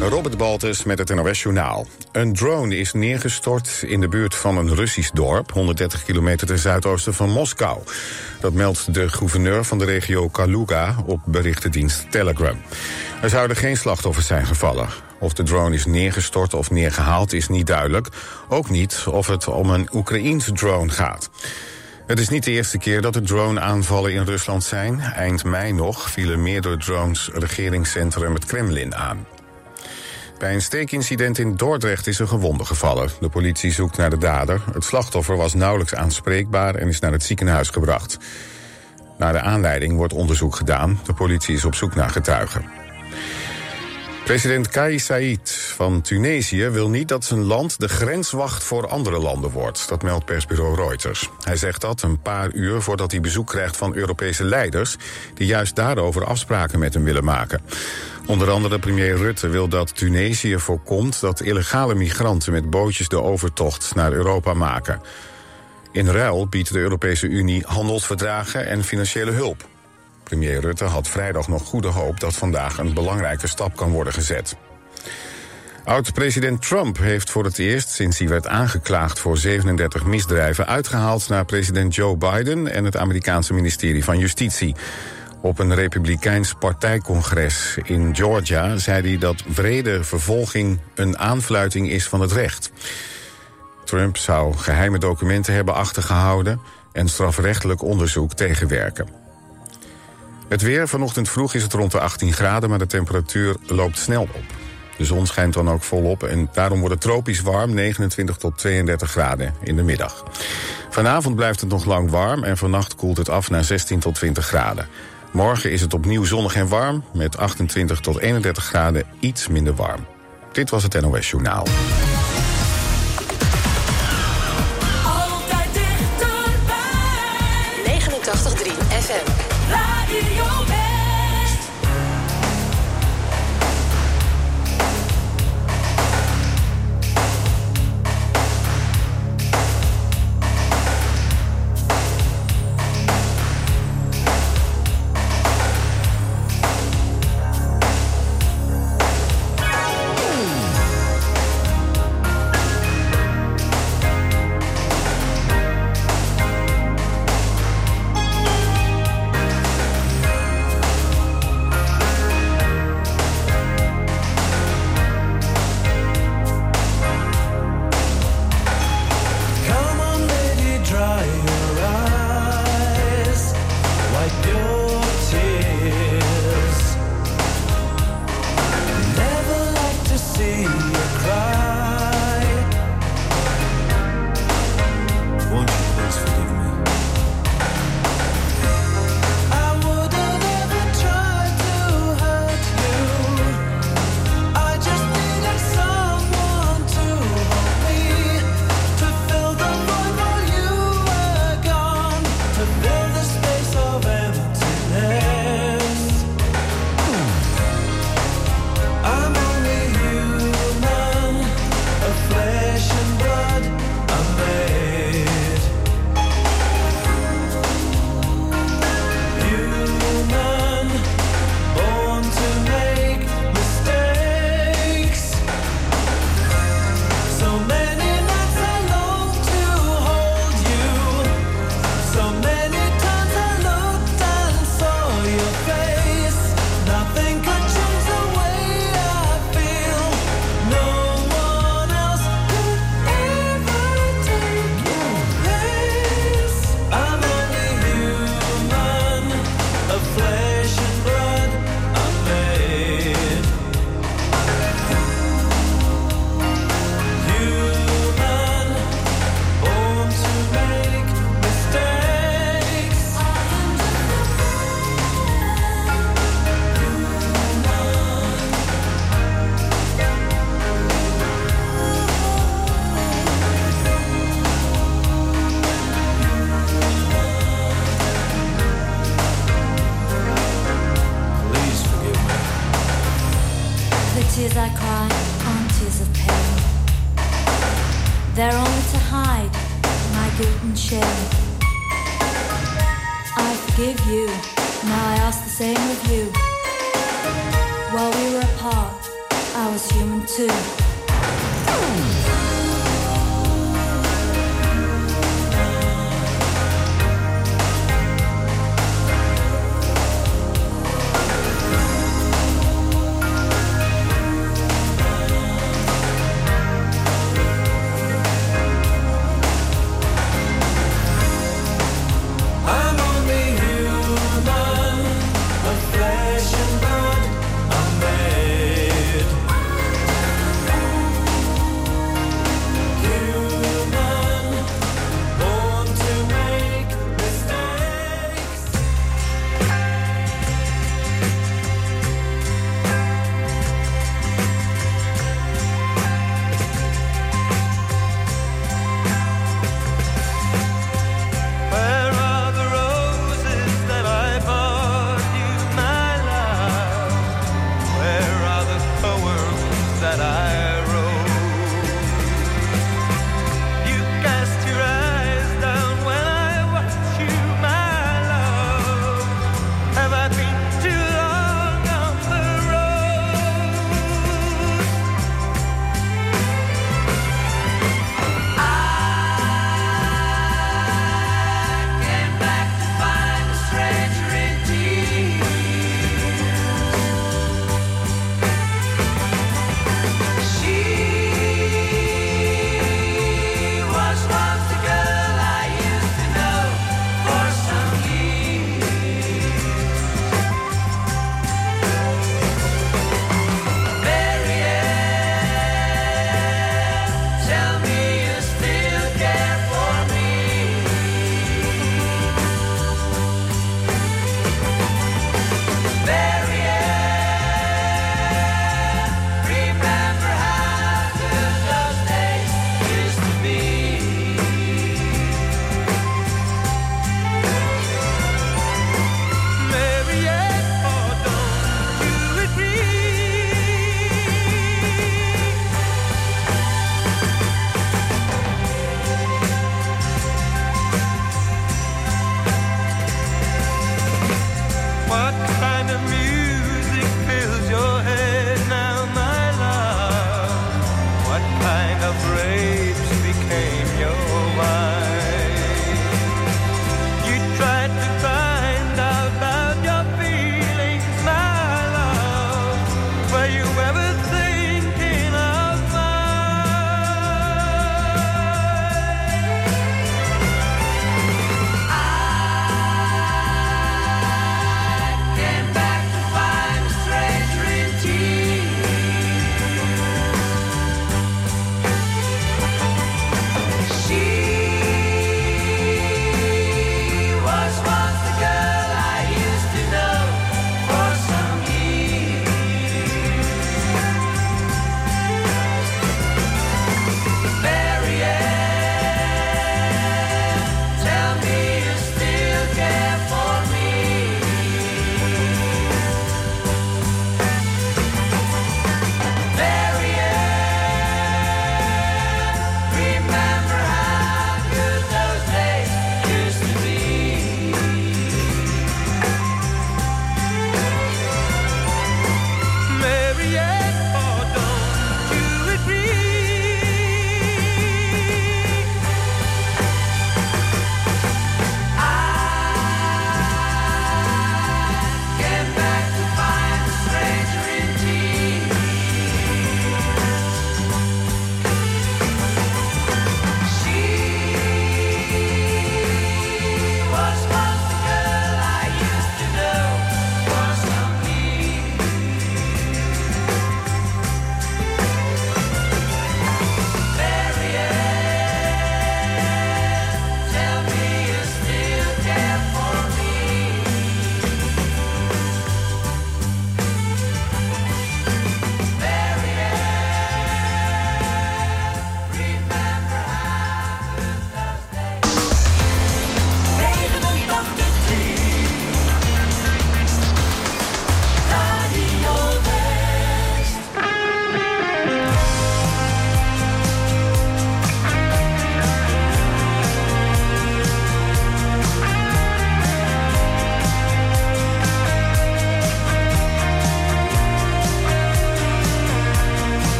Robert Baltus met het NOS Journaal. Een drone is neergestort in de buurt van een Russisch dorp... 130 kilometer ten zuidoosten van Moskou. Dat meldt de gouverneur van de regio Kaluga op berichtendienst Telegram. Er zouden geen slachtoffers zijn gevallen. Of de drone is neergestort of neergehaald is niet duidelijk. Ook niet of het om een Oekraïense drone gaat. Het is niet de eerste keer dat er drone-aanvallen in Rusland zijn. Eind mei nog vielen meerdere drones regeringscentrum het Kremlin aan. Bij een steekincident in Dordrecht is een gewonde gevallen. De politie zoekt naar de dader. Het slachtoffer was nauwelijks aanspreekbaar en is naar het ziekenhuis gebracht. Naar de aanleiding wordt onderzoek gedaan. De politie is op zoek naar getuigen. President Kais Saied van Tunesië wil niet dat zijn land de grenswacht voor andere landen wordt. Dat meldt persbureau Reuters. Hij zegt dat een paar uur voordat hij bezoek krijgt van Europese leiders... die juist daarover afspraken met hem willen maken. Onder andere premier Rutte wil dat Tunesië voorkomt... dat illegale migranten met bootjes de overtocht naar Europa maken. In ruil biedt de Europese Unie handelsverdragen en financiële hulp. Premier Rutte had vrijdag nog goede hoop dat vandaag een belangrijke stap kan worden gezet. Oud-president Trump heeft voor het eerst sinds hij werd aangeklaagd voor 37 misdrijven uitgehaald naar president Joe Biden en het Amerikaanse ministerie van Justitie. Op een republikeins partijcongres in Georgia zei hij dat vrede vervolging een aanfluiting is van het recht. Trump zou geheime documenten hebben achtergehouden en strafrechtelijk onderzoek tegenwerken. Het weer, vanochtend vroeg is het rond de 18 graden, maar de temperatuur loopt snel op. De zon schijnt dan ook volop en daarom wordt het tropisch warm, 29 tot 32 graden in de middag. Vanavond blijft het nog lang warm en vannacht koelt het af naar 16 tot 20 graden. Morgen is het opnieuw zonnig en warm, met 28 tot 31 graden iets minder warm. Dit was het NOS Journaal.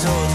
So.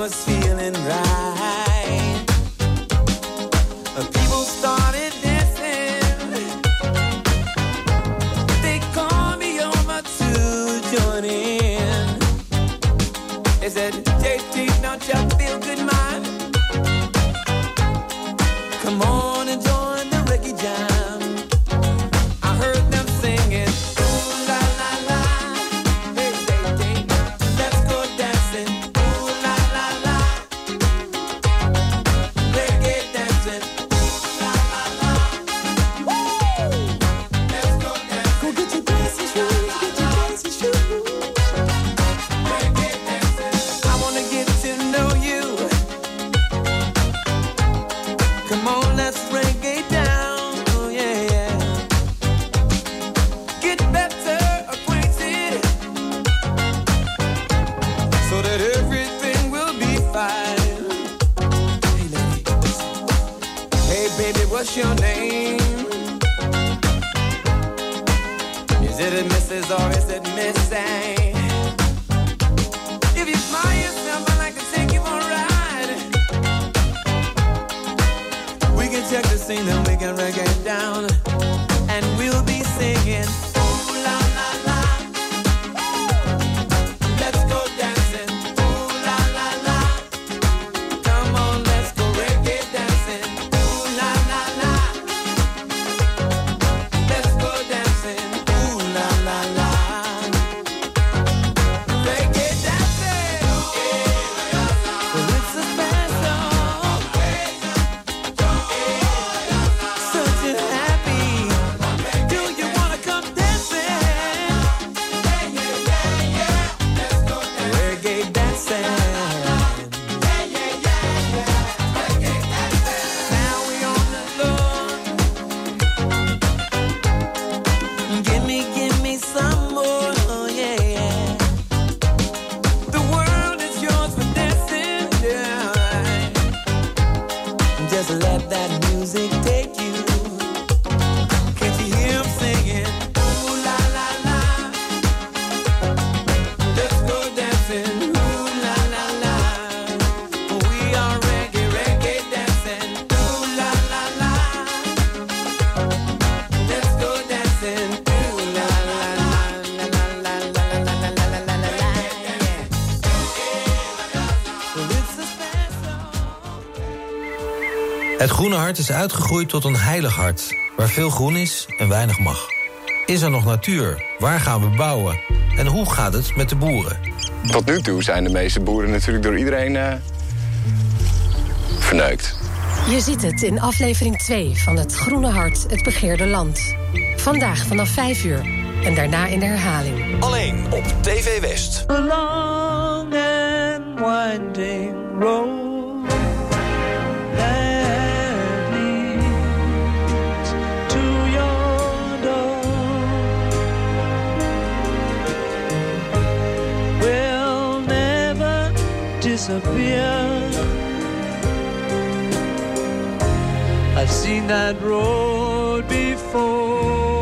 was groene hart is uitgegroeid tot een heilig hart, waar veel groen is en weinig mag. Is er nog natuur? Waar gaan we bouwen? En hoe gaat het met de boeren? Tot nu toe zijn de meeste boeren natuurlijk door iedereen uh, verneukt. Je ziet het in aflevering 2 van Het Groene Hart, het begeerde land. Vandaag vanaf 5 uur en daarna in de herhaling. Alleen op TV West. Long and winding road. disappear. I've seen that road before.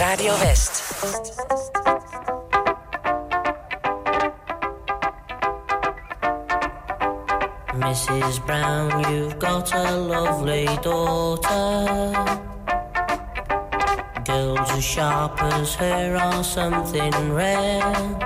Radio West. Mrs. Brown, you've got a lovely daughter. Girls as sharp as her are something rare.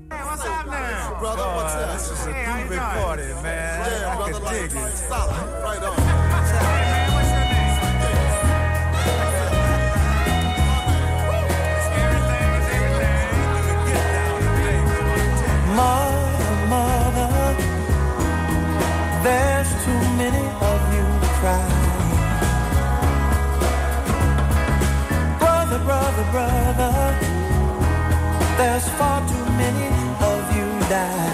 die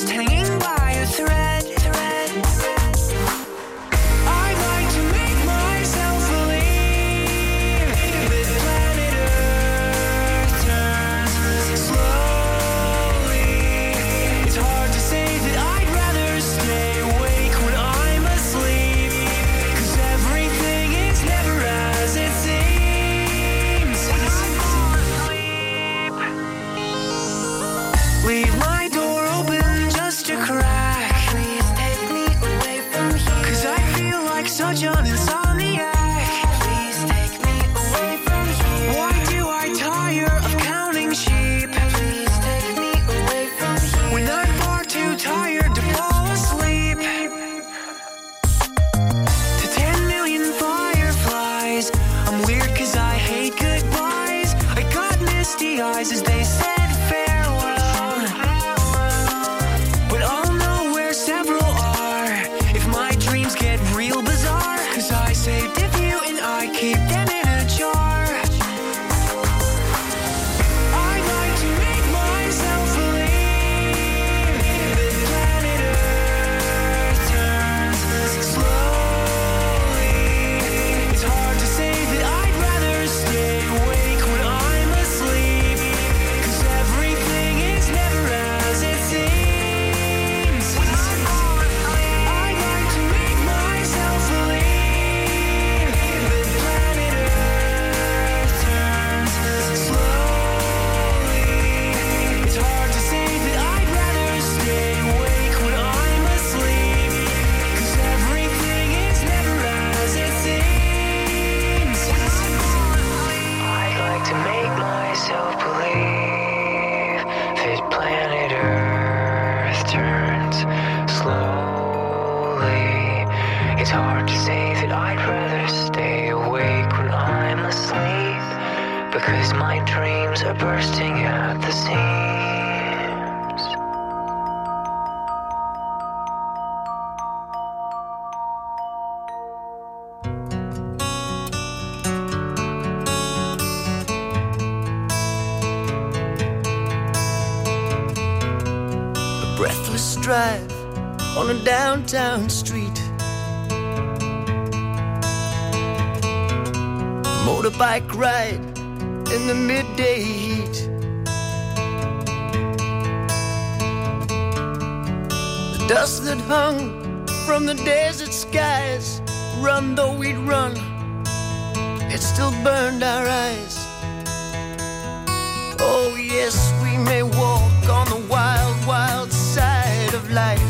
just hanging bursting at the seams. A breathless drive on a downtown street. Motorbike ride in the midday heat. The dust that hung from the desert skies, run though we'd run, it still burned our eyes. Oh, yes, we may walk on the wild, wild side of life.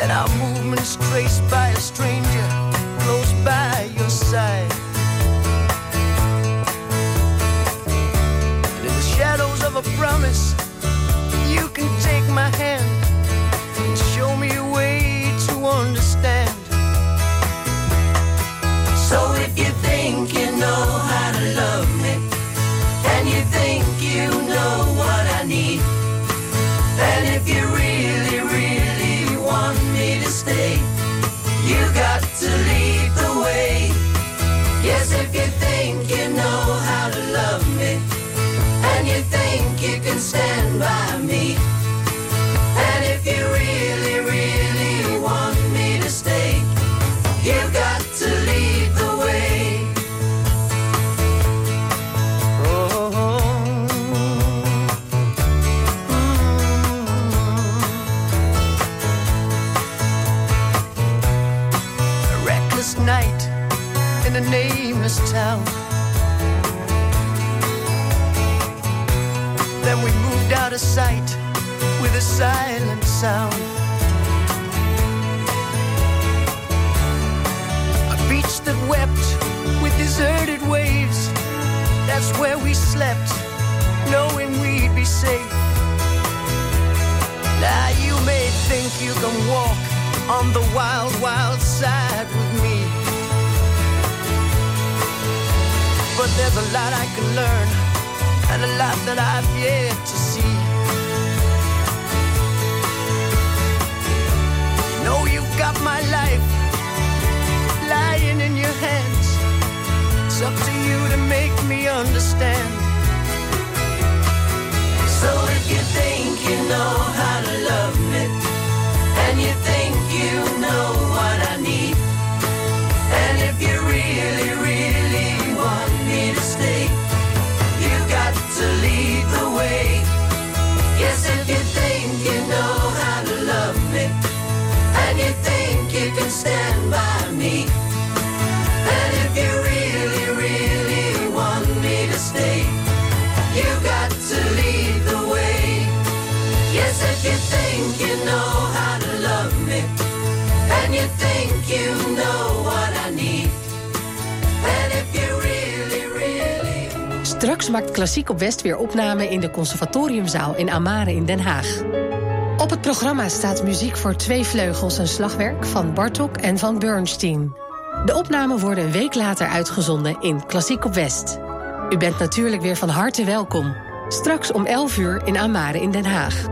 And our movements traced by a stranger close by your side. Promise, you can take my hand and show me a way to understand. So if you think stand you can walk on the wild, wild side with me. But there's a lot I can learn, and a lot that I've yet to see. You know you've got my life lying in your hands. It's up to you to make me understand. So if you think you know how to love me, you know what I need, and if you really, Straks maakt Klassiek op West weer opname in de Conservatoriumzaal in Amare in Den Haag. Op het programma staat muziek voor twee vleugels en slagwerk van Bartok en van Bernstein. De opnamen worden een week later uitgezonden in Klassiek op West. U bent natuurlijk weer van harte welkom. Straks om 11 uur in Amare in Den Haag.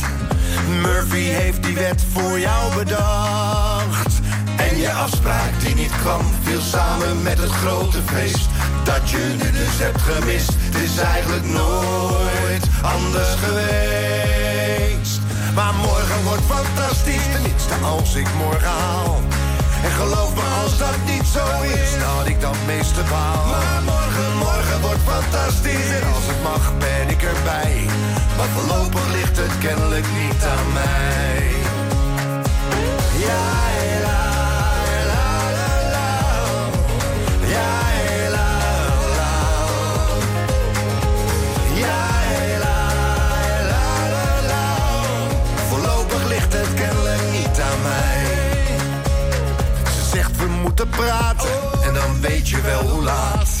Murphy heeft die wet voor jou bedacht. En je afspraak die niet kwam, viel samen met het grote feest. Dat je nu dus hebt gemist, het is eigenlijk nooit anders geweest. Maar morgen wordt fantastisch, tenminste als ik morgen haal. En geloof me als dat niet zo is, dat ik dat meeste baal. Maar morgen, morgen wordt fantastisch als het mag ben ik erbij. Maar voorlopig ligt het kennelijk niet aan mij. Ja, la, la, la, la. Ja, la, la. Ja, la, la, la, la. Voorlopig ligt het kennelijk niet aan mij. Ze zegt we moeten praten en dan weet je wel hoe laat.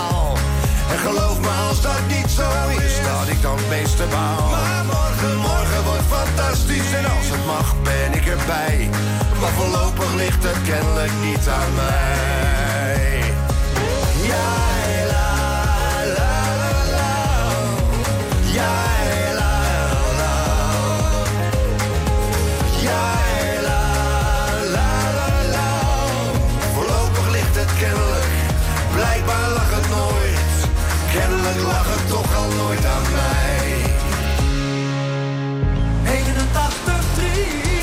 En geloof me als dat niet zo is, dat ik dan het meeste baal. Maar morgen, morgen wordt fantastisch en als het mag ben ik erbij. Maar voorlopig ligt het kennelijk niet aan mij. Ja, la, la, la, la. Ja, la, la. Ja, la, la, la, la. Voorlopig ligt het kennelijk, blijkbaar lag het nooit. Kennelijk lag het toch al nooit aan mij. 89, 3.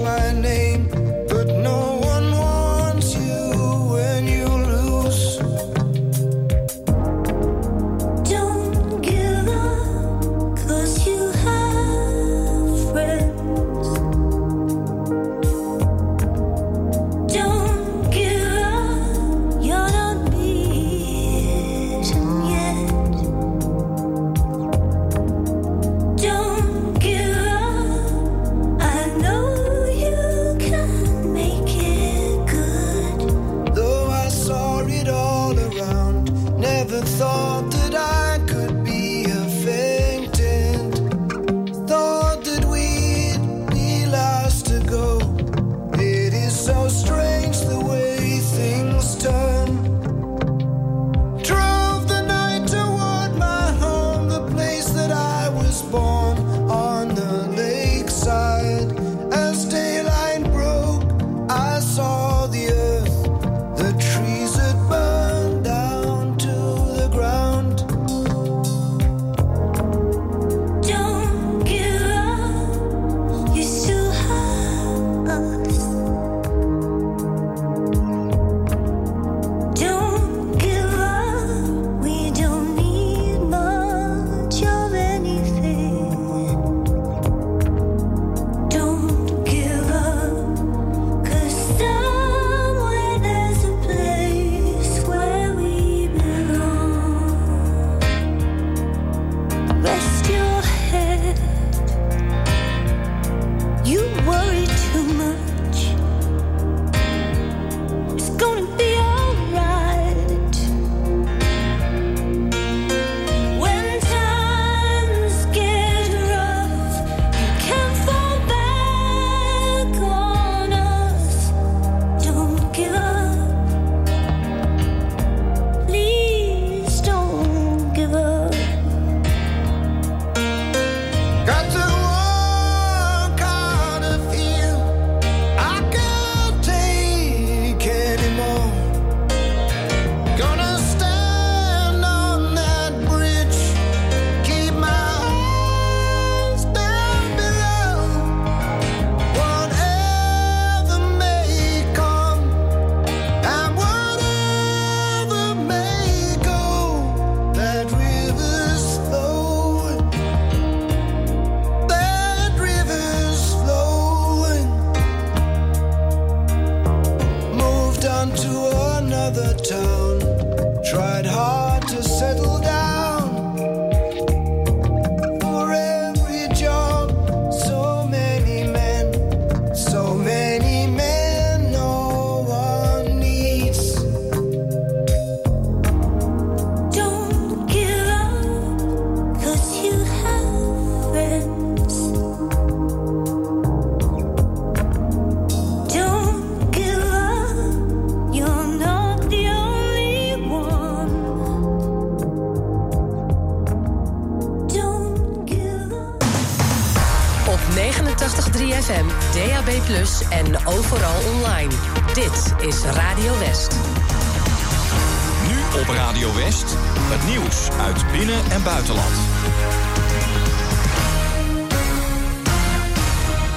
My